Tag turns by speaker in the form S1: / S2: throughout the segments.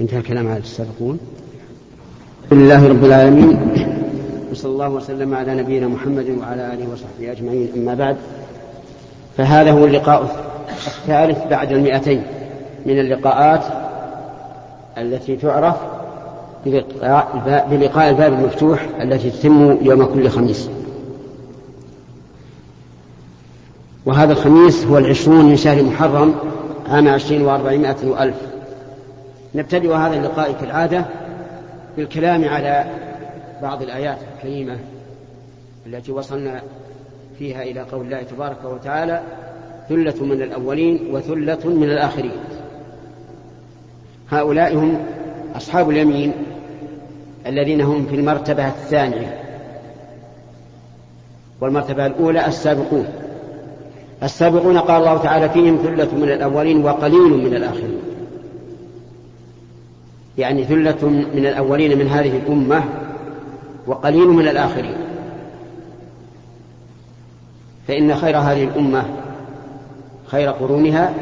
S1: انتهى الكلام على السابقون. الحمد لله رب العالمين وصلى الله وسلم على نبينا محمد وعلى آله وصحبه أجمعين. أما بعد فهذا هو اللقاء الثالث بعد المئتين من اللقاءات التي تعرف بلقاء الباب المفتوح التي تتم يوم كل خميس. وهذا الخميس هو العشرون من شهر محرم عام عشرين وأربعمائة وألف. نبتدئ هذا اللقاء كالعادة بالكلام على بعض الآيات الكريمة التي وصلنا فيها إلى قول الله تبارك وتعالى ثلة من الأولين وثلة من الآخرين. هؤلاء هم أصحاب اليمين الذين هم في المرتبة الثانية والمرتبة الأولى السابقون. السابقون قال الله تعالى فيهم ثلة من الأولين وقليل من الآخرين. يعني ثلة من الأولين من هذه الأمة وقليل من الآخرين. فإن خير هذه الأمة خير قرونها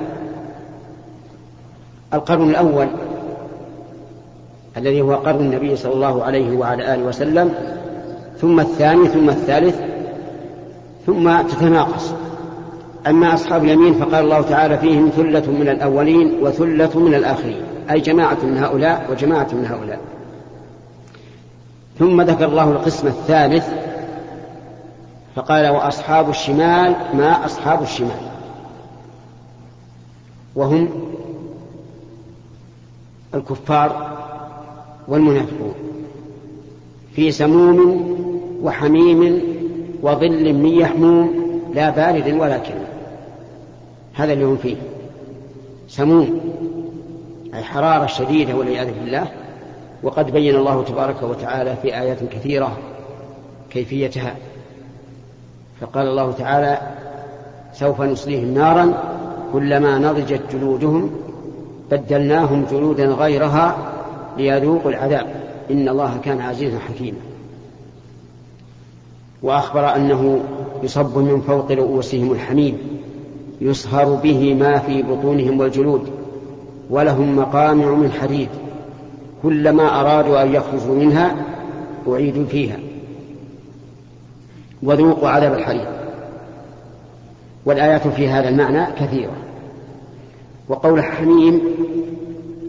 S1: القرن الأول الذي هو قرن النبي صلى الله عليه وعلى آله وسلم ثم الثاني ثم الثالث ثم تتناقص. أما أصحاب اليمين فقال الله تعالى فيهم ثلة من الأولين وثلة من الآخرين. أي جماعة من هؤلاء وجماعة من هؤلاء. ثم ذكر الله القسم الثالث فقال وأصحاب الشمال ما أصحاب الشمال. وهم الكفار والمنافقون في سموم وحميم وظل من يحموم لا بارد ولا كريم هذا اللي هم فيه سموم. حرارة شديدة والعياذ بالله. وقد بين الله تبارك وتعالى في آيات كثيرة كيفيتها. فقال الله تعالى سوف نصليهم نارا كلما نضجت جلودهم بدلناهم جلودا غيرها ليذوقوا العذاب. إن الله كان عزيزا حكيما. وأخبر أنه يصب من فوق رؤوسهم الحميم يصهر به ما في بطونهم والجلود. ولهم مقامع من حديد كلما أرادوا أن يخرجوا منها أعيدوا فيها. وذوقوا عذاب الحريق. والآيات في هذا المعنى كثيرة. وقول حميم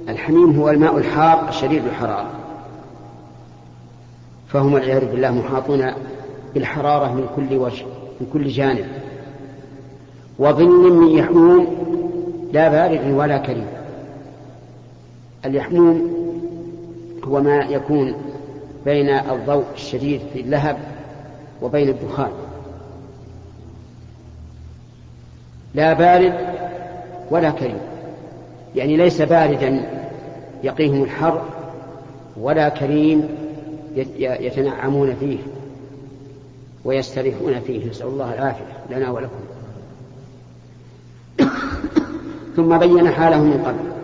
S1: الحميم هو الماء الحار الشديد الحرارة. فهم والعياذ بالله محاطون بالحرارة من كل وجه من كل جانب. وظل من يحموم لا بارد ولا كريم. اليحموم هو ما يكون بين الضوء الشديد في اللهب وبين الدخان. لا بارد ولا كريم. يعني ليس باردا يقيهم الحر ولا كريم يتنعمون فيه ويستريحون فيه. نسأل الله العافية لنا ولكم. ثم بين حالهم من قبل.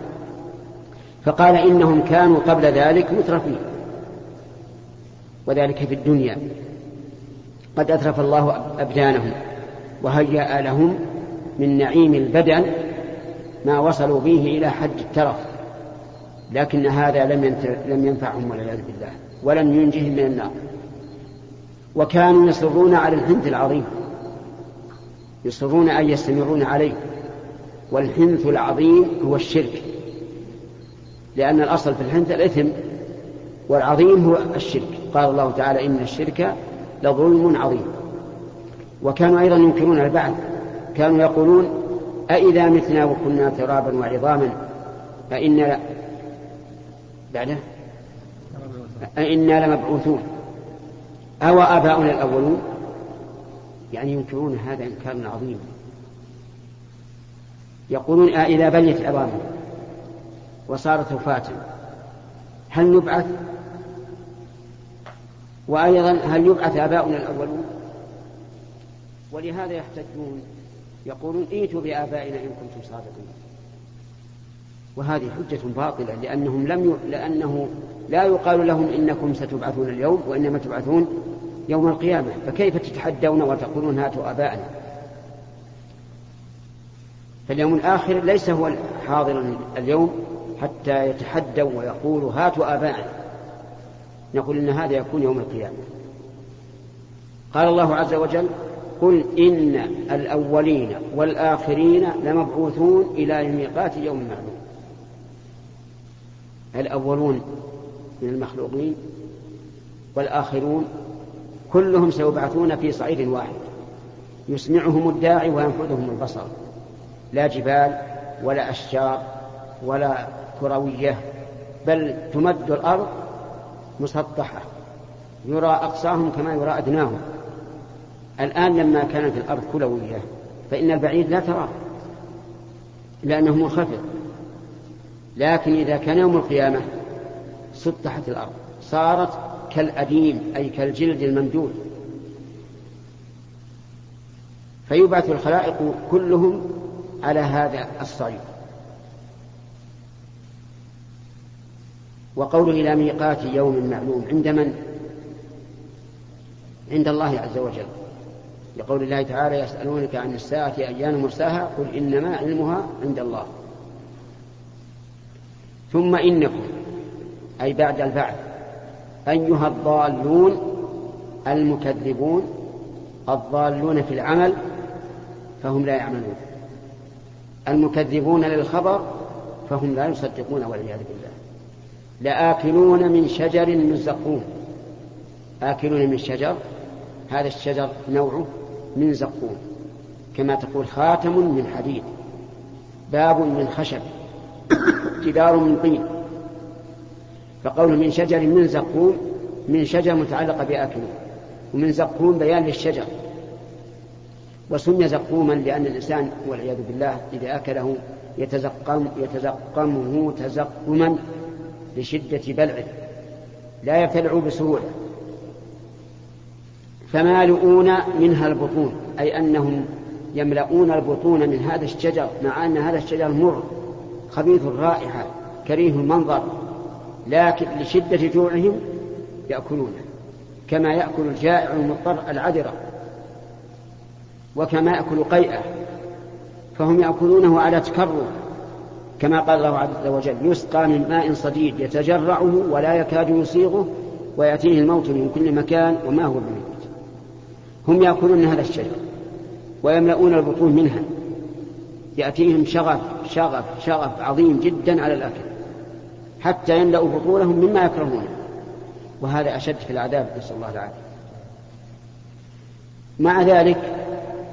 S1: فقال إنهم كانوا قبل ذلك مترفين. وذلك في الدنيا. قد أترف الله أبدانهم وهيأ لهم من نعيم البدن ما وصلوا به إلى حد الترف. لكن هذا لم لم ينفعهم والعياذ بالله. ولم ينجهم من النار. وكانوا يصرون على الحنث العظيم. يصرون أن يستمرون عليه. والحنث العظيم هو الشرك. لأن الأصل في الحنث الإثم والعظيم هو الشرك. قال الله تعالى إن الشرك لظلم عظيم. وكانوا أيضا ينكرون البعث. كانوا يقولون أإذا متنا وكنا ترابا وعظاما أئنا بعده؟ أئنا لمبعوثون. أو آباؤنا الأولون؟ يعني ينكرون هذا إنكارا عظيما. يقولون أإذا بليت عظامنا وصارت وفاة هل نبعث؟ وأيضا هل يبعث آباؤنا الأولون؟ ولهذا يحتجون يقولون ائتوا بآبائنا إن كنتم صادقين. وهذه حجة باطلة لأنهم لم ي... لأنه لا يقال لهم إنكم ستبعثون اليوم وإنما تبعثون يوم القيامة. فكيف تتحدون وتقولون هاتوا آباءنا؟ فاليوم الآخر ليس هو حاضرا اليوم حتى يتحدوا ويقولوا هاتوا آباءنا. نقول إن هذا يكون يوم القيامة. قال الله عز وجل قل إن الأولين والآخرين لمبعوثون إلى ميقات يوم معلوم. الأولون من المخلوقين والآخرون كلهم سيبعثون في صعيد واحد. يسمعهم الداعي وينفذهم البصر. لا جبال ولا أشجار ولا كروية بل تمد الأرض مسطحة يرى أقصاهم كما يرى أدناهم. الآن لما كانت الأرض كلوية فإن البعيد لا تراه لأنه منخفض. لكن إذا كان يوم القيامة سطحت الأرض صارت كالأديم أي كالجلد الممدود. فيبعث الخلائق كلهم على هذا الصعيد. وقول إلى ميقات يوم معلوم عند من؟ عند الله عز وجل. لقول الله تعالى يسألونك عن الساعة أيان مرساها؟ قل إنما علمها عند الله. ثم إنكم أي بعد البعث أيها الضالون المكذبون الضالون في العمل فهم لا يعملون. المكذبون للخبر فهم لا يصدقون والعياذ بالله. لآكلون من شجر من زقوم آكلون من شجر هذا الشجر نوعه من زقوم كما تقول خاتم من حديد باب من خشب جدار من طين. فقول من شجر من زقوم من شجر متعلقة بآكله. ومن زقوم بيان للشجر. وسمي زقوما لأن الإنسان والعياذ بالله إذا أكله يتزقم يتزقمه تزقما. لشدة بلعه لا يبتلع بسهولة. فمالؤون منها البطون أي أنهم يملؤون البطون من هذا الشجر مع أن هذا الشجر مر خبيث الرائحة كريه المنظر لكن لشدة جوعهم يأكلونه كما يأكل الجائع المضطر العذرة وكما يأكل قيئة فهم يأكلونه على تكرر. كما قال الله عز وجل يسقى من ماء صديد يتجرعه ولا يكاد يصيغه ويأتيه الموت من كل مكان وما هو بميت. هم يأكلون هذا الشجر ويملؤون البطون منها. يأتيهم شغف شغف شغف عظيم جدا على الأكل حتى يملأوا بطونهم مما يكرهونه وهذا أشد في العذاب نسأل الله العافية. مع ذلك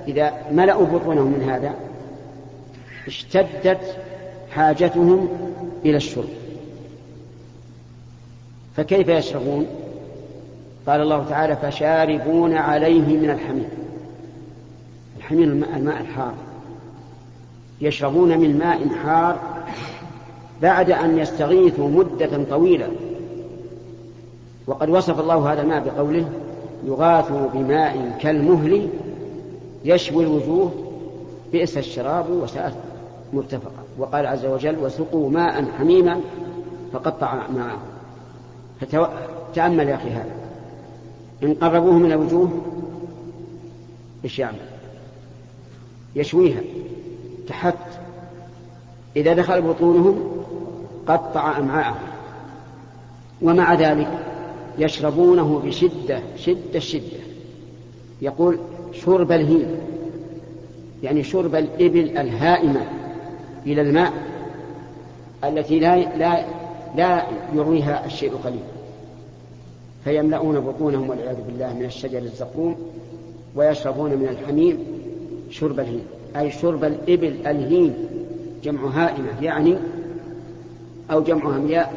S1: إذا ملأوا بطونهم من هذا اشتدت حاجتهم إلى الشرب. فكيف يشربون؟ قال الله تعالى فشاربون عليه من الحميم الحميم الماء الحار. يشربون من ماء حار بعد أن يستغيثوا مدة طويلة. وقد وصف الله هذا الماء بقوله يغاث بماء كالمهل يشوي الوجوه بئس الشراب وساءت مرتفقة. وقال عز وجل وسقوا ماء حميما فقطع معه. فتأمل يا أخي هذا. إن قربوه من الوجوه إيش يعمل؟ يشويها. تحت. إذا دخل بطونهم قطع أمعاءهم ومع ذلك يشربونه بشدة شدة شدة. يقول شرب الهيم يعني شرب الإبل الهائمة. إلى الماء التي لا لا لا يرويها الشيء قليل فيملؤون بطونهم والعياذ بالله من الشجر الزقوم ويشربون من الحميم شرب الهيم أي شرب الإبل الهيم جمع هائمة يعني أو جمع همياء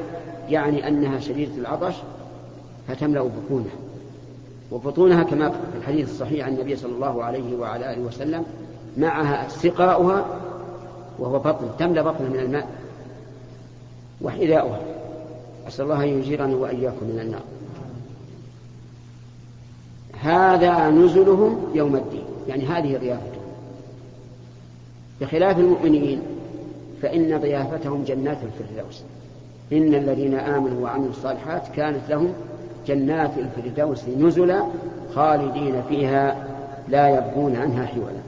S1: يعني أنها شديدة العطش فتملأ بطونها. وبطونها كما في الحديث الصحيح عن النبي صلى الله عليه وعلى آله وسلم معها سقاؤها وهو بطن تملأ بطنها من الماء وحذاؤها. أسأل الله أن يجيرني وإياكم من النار. هذا نزلهم يوم الدين. يعني هذه ضيافتهم بخلاف المؤمنين فإن ضيافتهم جنات الفردوس. إن الذين آمنوا وعملوا الصالحات كانت لهم جنات الفردوس نزلا خالدين فيها لا يبغون عنها حولا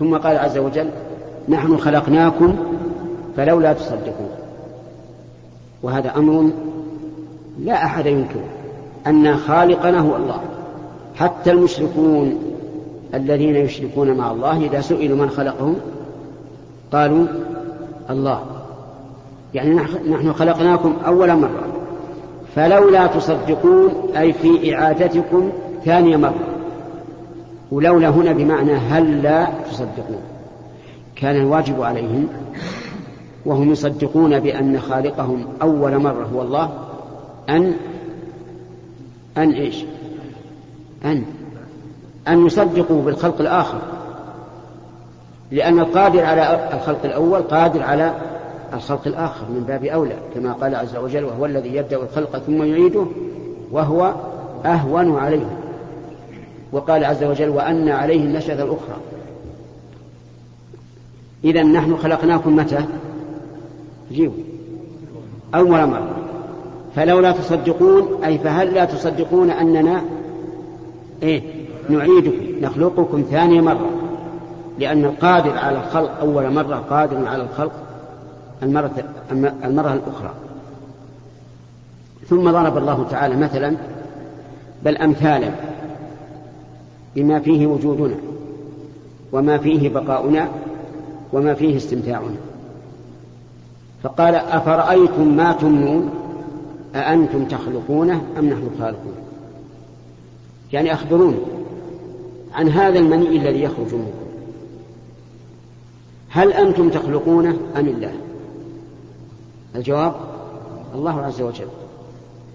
S1: ثم قال عز وجل نحن خلقناكم فلولا تصدقون. وهذا أمر لا أحد ينكره. أن خالقنا هو الله. حتى المشركون الذين يشركون مع الله إذا سئلوا من خلقهم قالوا الله. يعني نحن خلقناكم أول مرة. فلولا تصدقون أي في إعادتكم ثاني مرة. ولولا هنا بمعنى هل لا تصدقون. كان الواجب عليهم وهم يصدقون بأن خالقهم أول مرة هو الله أن أن إيش؟ أن أن يصدقوا بالخلق الآخر. لأن القادر على الخلق الأول قادر على الخلق الآخر من باب أولى كما قال عز وجل وهو الذي يبدأ الخلق ثم يعيده وهو أهون عليه وقال عز وجل وأن عليه النشأة الأخرى إذا نحن خلقناكم متى؟ جيبوا أول مرة. فلولا تصدقون أي فهل لا تصدقون أننا إيه؟ نعيدكم نخلقكم ثاني مرة. لأن القادر على الخلق أول مرة قادر على الخلق المرة, المرة الأخرى. ثم ضرب الله تعالى مثلا بل أمثالا. بما فيه وجودنا وما فيه بقاؤنا وما فيه استمتاعنا. فقال أفرأيتم ما تمنون؟ أأنتم تخلقونه أم نحن الخالقون يعني أخبروني عن هذا المني الذي يخرج منكم. هل أنتم تخلقونه أم الله؟ الجواب الله عز وجل.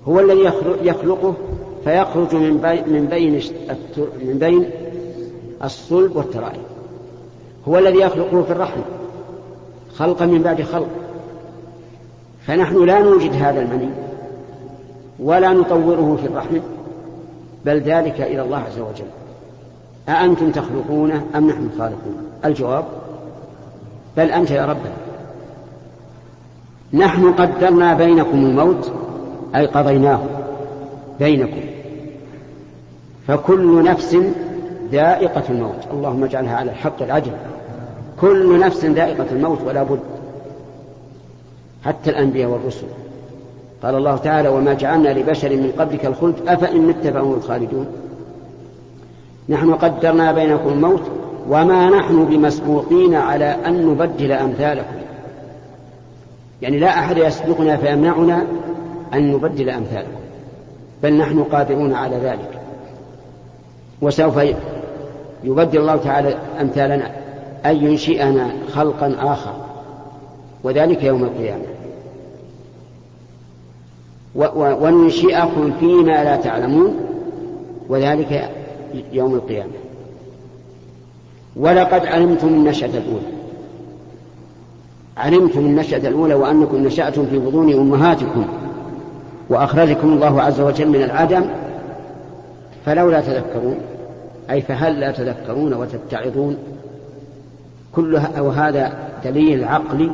S1: هو الذي يخلقه فيخرج من بين من بين من بين الصلب والترائب. هو الذي يخلقه في الرحم خلقا من بعد خلق. فنحن لا نوجد هذا المني ولا نطوره في الرحم بل ذلك إلى الله عز وجل. أأنتم تخلقونه أم نحن خالقون؟ الجواب بل أنت يا ربنا نحن قدرنا بينكم الموت أي قضيناه بينكم. فكل نفس ذائقة الموت. اللهم اجعلها على الحق العجل كل نفس ذائقة الموت ولا بد. حتى الأنبياء والرسل. قال الله تعالى وما جعلنا لبشر من قبلك الخلد أفإن مت فهم الخالدون. نحن قدرنا بينكم الموت وما نحن بمسبوقين على أن نبدل أمثالكم. يعني لا أحد يسبقنا فيمنعنا أن نبدل أمثالكم. بل نحن قادرون على ذلك. وسوف يبدل الله تعالى أمثالنا أن ينشئنا خلقا آخر وذلك يوم القيامة. وننشئكم فيما لا تعلمون وذلك يوم القيامة. ولقد علمتم النشأة الأولى. علمتم النشأة الأولى وأنكم نشأتم في بطون أمهاتكم وأخرجكم الله عز وجل من العدم فلولا تذكرون. أي فهل لا تذكرون وتتعظون؟ كل وهذا دليل عقلي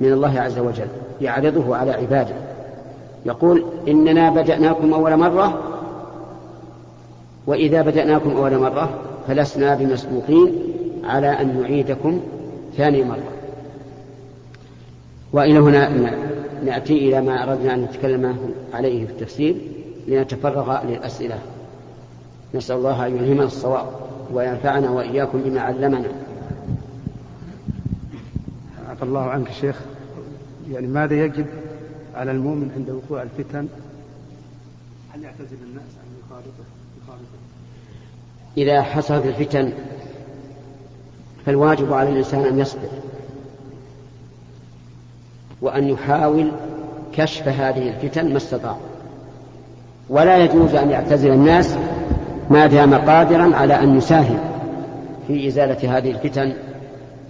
S1: من الله عز وجل يعرضه على عباده. يقول إننا بدأناكم أول مرة وإذا بدأناكم أول مرة فلسنا بمسبوقين على أن نعيدكم ثاني مرة. وإلى هنا نأتي إلى ما أردنا أن نتكلم عليه في التفسير لنتفرغ للأسئلة. نسأل الله أن يلهمنا الصواب وينفعنا وإياكم بما علمنا.
S2: عفى الله عنك شيخ. يعني ماذا يجب على المؤمن عند وقوع الفتن؟ هل يعتزل الناس عن يخالطه؟
S1: إذا حصلت الفتن فالواجب على الإنسان أن يصبر وأن يحاول كشف هذه الفتن ما استطاع. ولا يجوز أن يعتزل الناس ما دام قادرا على أن يساهم في إزالة هذه الفتن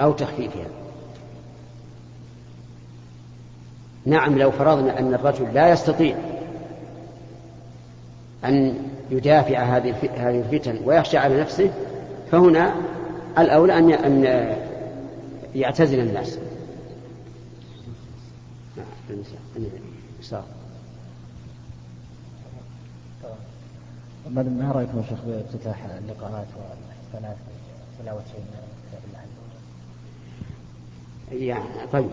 S1: أو تخفيفها. نعم لو فرضنا أن الرجل لا يستطيع أن يدافع هذه الفتن ويخشى على نفسه فهنا الأولى أن يعتزل الناس.
S3: ما رأيكم يا شيخ بافتتاح اللقاءات والاحتفالات تلاوه كتاب الله
S1: يعني طيب.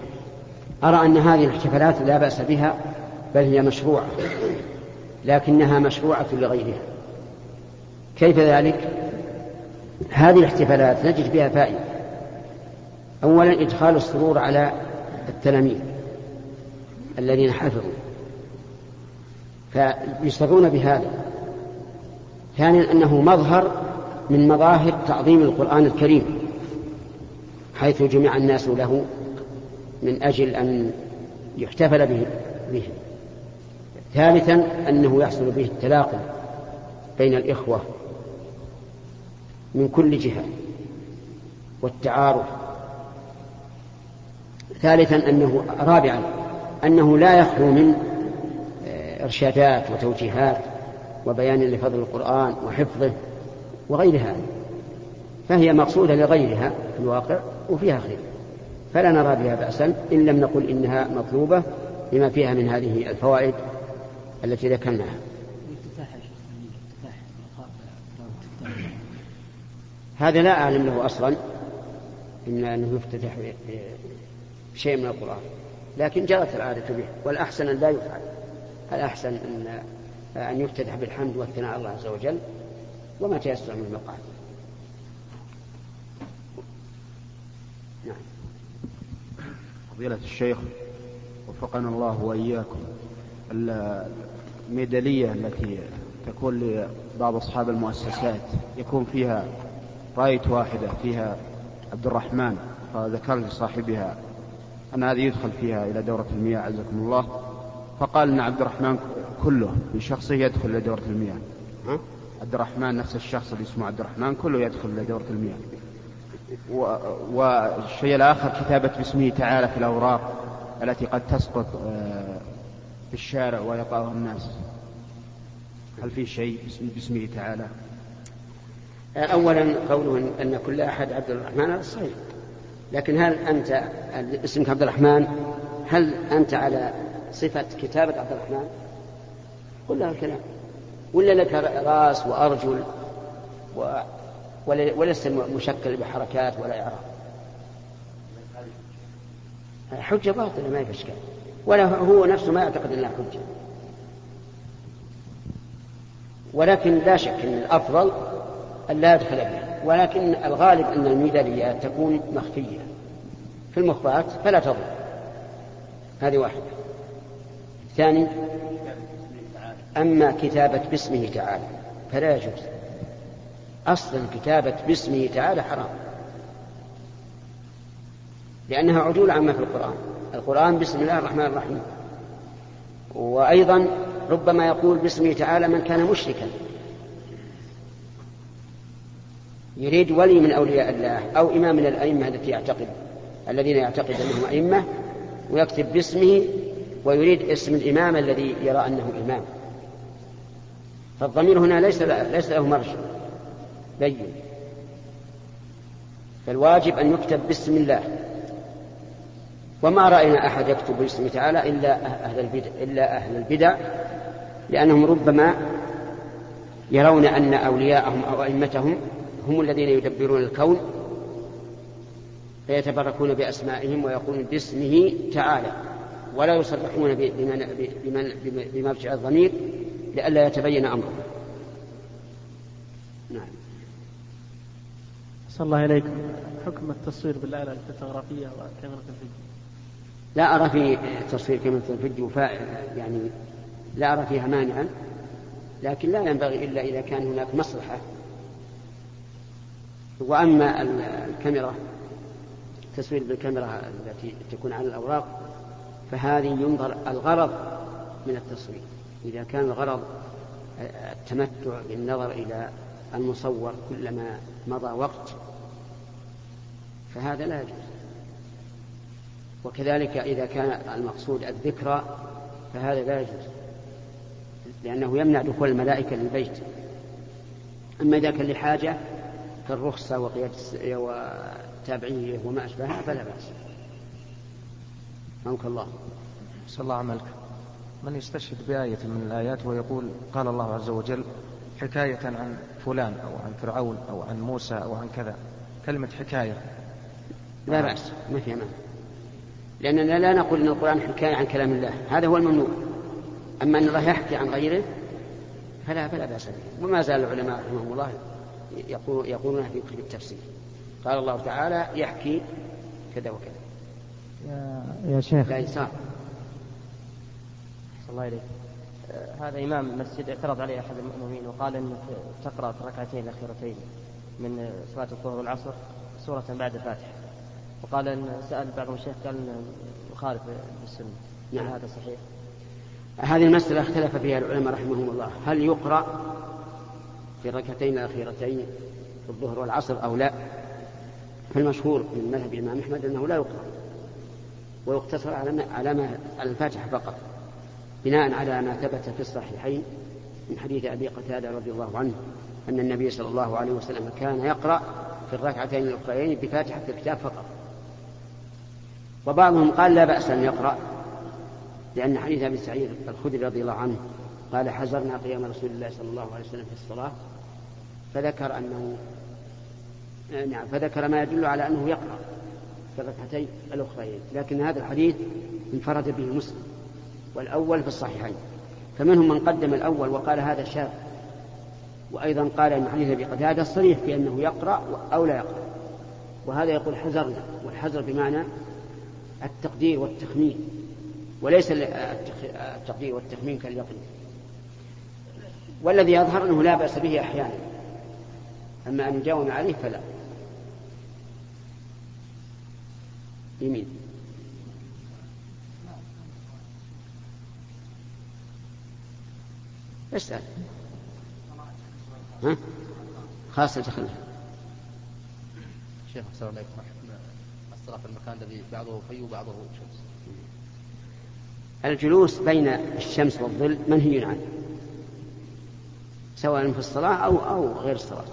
S1: أرى أن هذه الاحتفالات لا بأس بها بل هي مشروعة لكنها مشروعة لغيرها. كيف ذلك؟ هذه الاحتفالات نجد بها فائدة. أولا إدخال السرور على التلاميذ الذين حفظوا. فيسرون بهذا. ثانيا أنه مظهر من مظاهر تعظيم القرآن الكريم حيث جمع الناس له من أجل أن يحتفل به, به. ثالثا أنه يحصل به التلاقي بين الإخوة من كل جهة والتعارف ثالثا أنه رابعا أنه لا يخلو من آه، إرشادات وتوجيهات وبيان لفضل القرآن وحفظه وغير هذا. فهي مقصودة لغيرها في الواقع وفيها خير. فلا نرى بها بأسا إن لم نقل إنها مطلوبة لما فيها من هذه الفوائد التي ذكرناها. هذا لا أعلم له أصلا إن أنه يفتتح بشيء من القرآن لكن جرت العادة به والأحسن أن لا يفعل. الأحسن أن أن يفتتح بالحمد والثناء على الله عز وجل وما تيسر من المقال
S3: نعم. فضيلة الشيخ وفقنا الله وإياكم الميدالية التي تكون لبعض أصحاب المؤسسات يكون فيها راية واحدة فيها عبد الرحمن فذكر لصاحبها أن هذه يدخل فيها إلى دورة المياه عزكم الله. فقال أن عبد الرحمن كله بشخصه يدخل إلى دورة المياه. ها؟ عبد الرحمن نفس الشخص اللي اسمه عبد الرحمن كله يدخل إلى دورة المياه. و... والشيء الآخر كتابة باسمه تعالى في الأوراق التي قد تسقط آه، في الشارع ويقعها الناس. هل في شيء باسمه تعالى؟
S1: أولا قوله أن كل أحد عبد الرحمن هذا صحيح لكن هل أنت اسمك عبد الرحمن هل أنت على صفة كتابة عبد الرحمن؟ قل لها الكلام ولا لك رأس وأرجل و... ولست مشكل بحركات ولا إعراب. حجة باطلة ما في إشكال. ولا هو نفسه ما يعتقد أنها حجة. ولكن لا شك أن الأفضل أن لا يدخل بها. ولكن الغالب أن الميداليات تكون مخفية. في المخفات فلا تضر. هذه واحدة. ثاني. أما كتابة باسمه تعالى فلا يجوز. أصلا كتابة باسمه تعالى حرام. لأنها عدول عما في القرآن. القرآن بسم الله الرحمن الرحيم. وأيضا ربما يقول باسمه تعالى من كان مشركا. يريد ولي من أولياء الله أو إمام من الأئمة التي يعتقد الذين يعتقد أنهم أئمة ويكتب باسمه ويريد اسم الإمام الذي يرى أنه إمام. فالضمير هنا ليس ليس له مرجع بين. فالواجب أن يكتب باسم الله. وما رأينا أحد يكتب باسمه تعالى إلا أهل البدع إلا أهل البدع لأنهم ربما يرون أن أولياءهم أو أئمتهم هم الذين يدبرون الكون فيتبركون بأسمائهم ويقولون باسمه تعالى ولا يصرحون بمرجع الضمير لئلا يتبين أمره.
S4: نعم. صلى الله إليكم حكم التصوير بالآلة الفوتوغرافية وكاميرا الفيديو.
S1: لا أرى في تصوير كاميرا الفيديو يعني لا أرى فيها مانعا لكن لا ينبغي إلا إذا كان هناك مصلحة. وأما الكاميرا التصوير بالكاميرا التي تكون على الأوراق فهذه ينظر الغرض من التصوير. إذا كان الغرض التمتع بالنظر إلى المصور كلما مضى وقت فهذا لا يجوز. وكذلك إذا كان المقصود الذكرى فهذا لا يجوز لأنه يمنع دخول الملائكة للبيت. أما إذا كان لحاجة كالرخصة وقيادة وتابعية وما أشبهها فلا بأس. رحمك الله.
S5: صلى الله عملك من يستشهد بآية من الآيات ويقول قال الله عز وجل حكاية عن فلان أو عن فرعون أو عن موسى أو عن كذا. كلمة حكاية.
S1: لا بأس. ما فيها مانع لأننا لا نقول أن القرآن حكاية عن كلام الله. هذا هو الممنوع. أما أن الله يحكي عن غيره فلا فلا بأس به. وما زال العلماء رحمهم الله يقول يقولون في كتب التفسير. قال الله تعالى يحكي كذا وكذا.
S6: يا, يا شيخ.
S1: لا يسار
S7: الله إليك هذا إمام مسجد اعترض عليه أحد المؤمنين وقال أنك تقرأ في الركعتين الأخيرتين من صلاة الظهر والعصر سورة بعد الفاتحة. وقال أن سأل بعض الشيخ قال أنه يخالف السنة نعم. هذا صحيح؟
S1: هذه المسألة اختلف فيها العلماء رحمهم الله. هل يقرأ في الركعتين الأخيرتين في الظهر والعصر أو لا؟ فالمشهور من مذهب الإمام أحمد أنه لا يقرأ ويقتصر على على ما على الفاتحة فقط. بناء على ما ثبت في الصحيحين من حديث أبي قتادة رضي الله عنه أن النبي صلى الله عليه وسلم كان يقرأ في الركعتين الأخريين بفاتحة الكتاب فقط. وبعضهم قال لا بأس أن يقرأ لأن حديث أبي سعيد الخدري رضي الله عنه قال حزرنا قيام رسول الله صلى الله عليه وسلم في الصلاة. فذكر أنه نعم فذكر ما يدل على أنه يقرأ في الركعتين الأخريين لكن هذا الحديث انفرد به مسلم. والأول في الصحيحين. فمنهم من قدم الأول وقال هذا شاذ. وأيضا قال أن حديث أبي قتادة صريح في أنه يقرأ أو لا يقرأ. وهذا يقول حذرنا والحذر بمعنى التقدير والتخمين. وليس التقدير والتخمين كاليقين. والذي يظهر أنه لا بأس به أحيانا. أما أن يجاوم عليه فلا. يمين. اسأل ها؟ خاصة تخلف
S8: شيخ أحسن الله الصلاة في المكان الذي بعضه في وبعضه شمس.
S1: الجلوس بين الشمس والظل منهي عنه سواء في الصلاة أو أو غير الصلاة.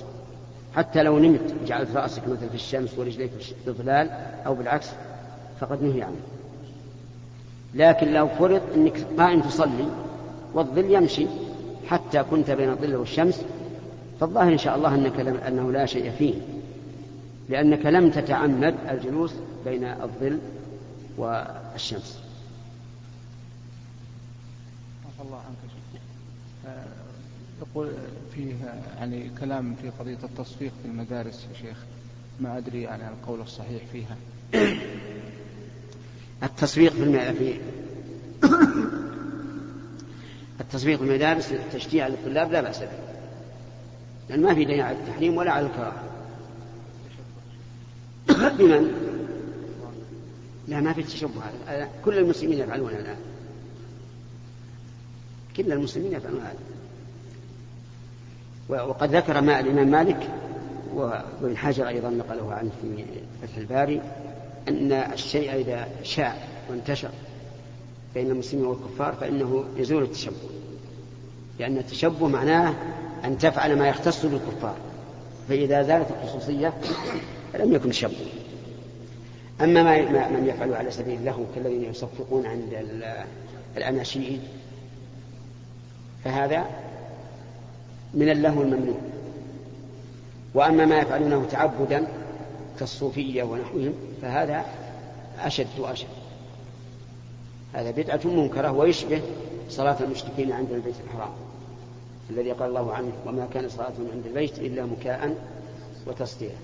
S1: حتى لو نمت جعلت رأسك مثلا في الشمس ورجليك في الظلال أو بالعكس فقد نهي عنه. لكن لو فرض أنك قائم تصلي والظل يمشي حتى كنت بين الظل والشمس فالظاهر إن شاء الله أنك لم أنه لا شيء فيه لأنك لم تتعمد الجلوس بين الظل والشمس.
S2: الله عنك آه، يقول فيه يعني كلام في قضية التصفيق في المدارس يا شيخ ما أدري يعني القول الصحيح فيها.
S1: التصفيق في في التصفيق في المدارس تشجيع للطلاب لا بأس به. لأن ما في دليل على التحريم ولا على الكراهة. بمن؟ لا ما في تشبه. هذا كل المسلمين يفعلون الآن كل المسلمين يفعلون هذا. وقد ذكر ما الإمام مالك وابن حجر أيضا نقله عنه في فتح الباري أن الشيء إذا شاء وانتشر بين المسلمين والكفار فإنه يزول التشبه. لأن التشبه معناه أن تفعل ما يختص بالكفار. فإذا زالت الخصوصية لم يكن تشبه. أما ما من يفعل على سبيل اللهو كالذين يصفقون عند الأناشيد فهذا من اللهو الممنوع. وأما ما يفعلونه تعبدا كالصوفية ونحوهم فهذا أشد وأشد. هذا بدعة منكرة ويشبه صلاة المشركين عند البيت الحرام الذي قال الله عنه وما كان صلاتهم عند البيت إلا مكاء وتصديرا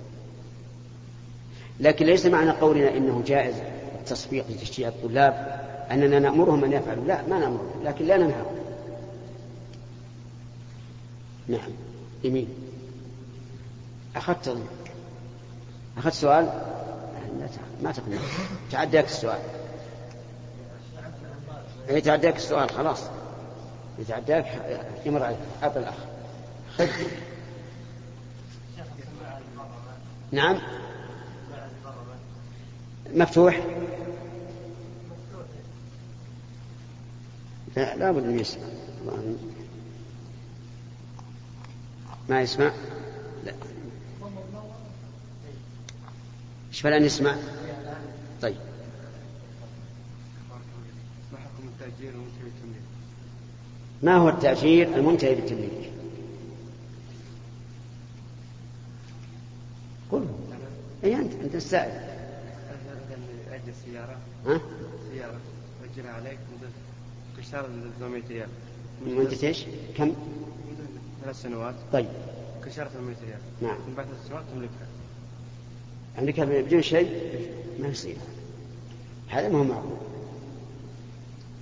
S1: لكن ليس معنى قولنا إنه جائز التصفيق لتشجيع الطلاب أننا نأمرهم أن يفعلوا. لا ما نأمرهم لكن لا ننهاهم. نعم. يمين. أخذت أخذت سؤال؟ ما تقنع تعداك السؤال. يتعداك السؤال خلاص. يتعداك يمر عليك أعطي الأخ نعم. مفتوح. لا لابد أن يسمع. ما يسمع؟ لا. إيش فلان يسمع طيب. ما هو التأجير المنتهي بالتمليك؟ قل. اي أنت أنت السائل.
S9: السيارة.
S1: ها؟
S9: سيارة أجرها عليك مدة كشتار 800 ريال.
S1: مدة إيش؟ كم؟
S9: مدة ثلاث سنوات.
S1: طيب.
S9: كشتار 800 ريال.
S1: نعم.
S9: من بعد ثلاث سنوات تملكها.
S1: عندك بدون شيء؟ ما يصير. هذا ما هو معقول.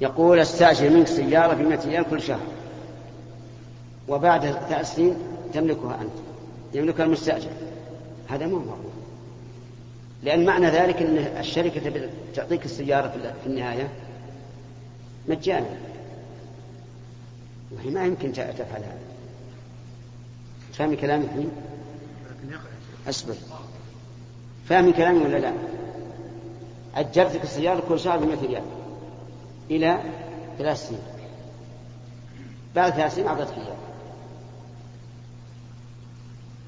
S1: يقول استأجر منك سيارة ب 100 ريال كل شهر. وبعد ثلاث سنين تملكها أنت. يملكها المستأجر. هذا ما هو معقول. لأن معنى ذلك أن الشركة تعطيك السيارة في النهاية مجانا. وهي ما يمكن تفعل هذا. فاهم كلامي الحين؟ أصبر. فاهم كلامي ولا لا؟ أجرتك السيارة كل شهر ب 100 ريال. إلى ثلاث سنين. بعد ثلاث سنين أعطيتك إياه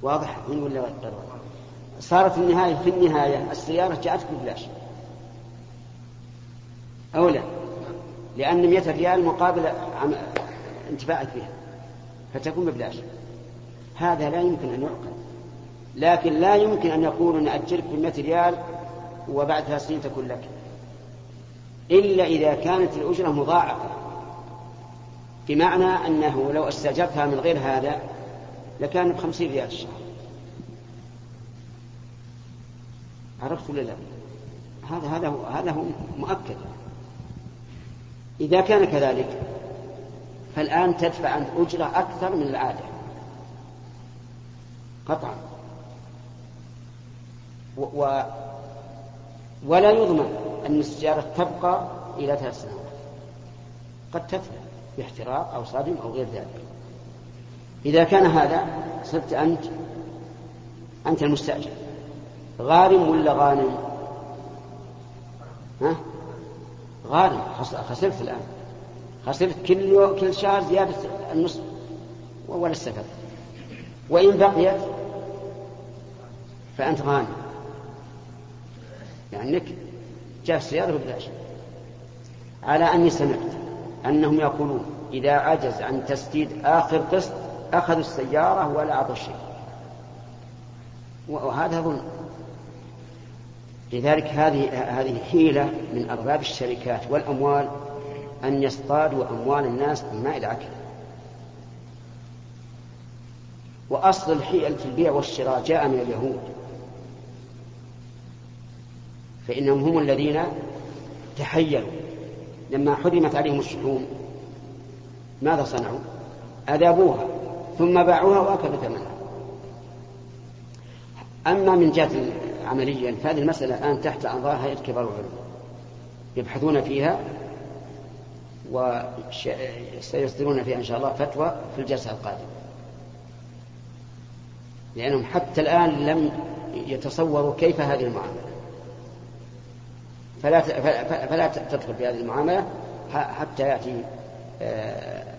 S1: واضح من ولا غير واضح؟ صارت في النهاية في النهاية السيارة جاءتك ببلاش أو لا لأن مئة ريال مقابل انتفاعك بها فتكون ببلاش هذا لا يمكن أن يعقل لكن لا يمكن أن يقول نأجرك بمئة ريال وبعد ثلاث سنين تكون لك. إلا إذا كانت الأجرة مضاعفة. بمعنى أنه لو استأجرتها من غير هذا لكان بخمسين ريال الشهر. عرفت ولا لا؟ هذا هذا هو هذا هو مؤكد. إذا كان كذلك فالآن تدفع أنت أجرة أكثر من العادة. قطعا. و, و ولا يضمن. أن السيارة تبقى إلى ثلاث سنوات. قد تتلف باحتراق أو صدم أو غير ذلك. إذا كان هذا صرت أنت أنت المستأجر. غارم ولا غانم؟ ها؟ غارم. خسرت الآن. خسرت كل كل شهر زيادة النصف. ولا استفدت. وإن بقيت فأنت غانم. يعني جاء السيارة ببلاش على أني سمعت أنهم يقولون إذا عجز عن تسديد آخر قسط أخذوا السيارة ولا أعطوا شيء وهذا ظلم. لذلك هذه هذه حيلة من أرباب الشركات والأموال أن يصطادوا أموال الناس بماء العكر وأصل الحيل في البيع والشراء جاء من اليهود. فإنهم هم الذين تحيلوا لما حرمت عليهم الشحوم. ماذا صنعوا؟ أذابوها ثم باعوها وأكلوا ثمنها. أما من جهة عمليا فهذه المسألة الآن تحت أنظار هيئة كبار العلماء يبحثون فيها وسيصدرون فيها إن شاء الله فتوى في الجلسة القادمة. لأنهم حتى الآن لم يتصوروا كيف هذه المعاملة. فلا فلا تدخل في هذه المعاملة حتى يأتي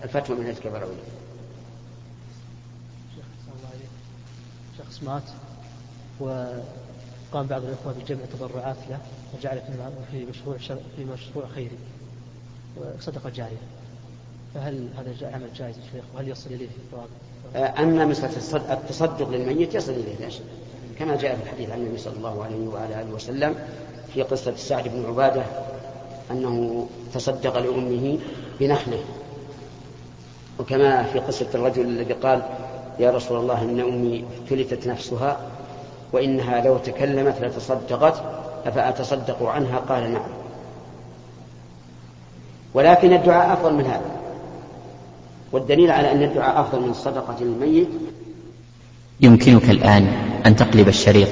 S1: الفتوى من كبار العلماء
S10: شخص مات وقام بعض الإخوة بجمع تبرعات له وجعل في مشروع في مشروع خيري وصدقة جارية. فهل هذا عمل جائز يا شيخ؟ وهل يصل إليه الثواب؟
S1: أما مسألة التصدق للميت يصل إليه لا شك. كما جاء في الحديث عن النبي صلى الله عليه وعلى آله وسلم في قصة سعد بن عبادة أنه تصدق لأمه بنخله. وكما في قصة الرجل الذي قال يا رسول الله إن أمي فلتت نفسها وإنها لو تكلمت لتصدقت أفأتصدق عنها؟ قال نعم. ولكن الدعاء أفضل من هذا. والدليل على أن الدعاء أفضل من الصدقة للميت
S11: يمكنك الآن أن تقلب الشريط.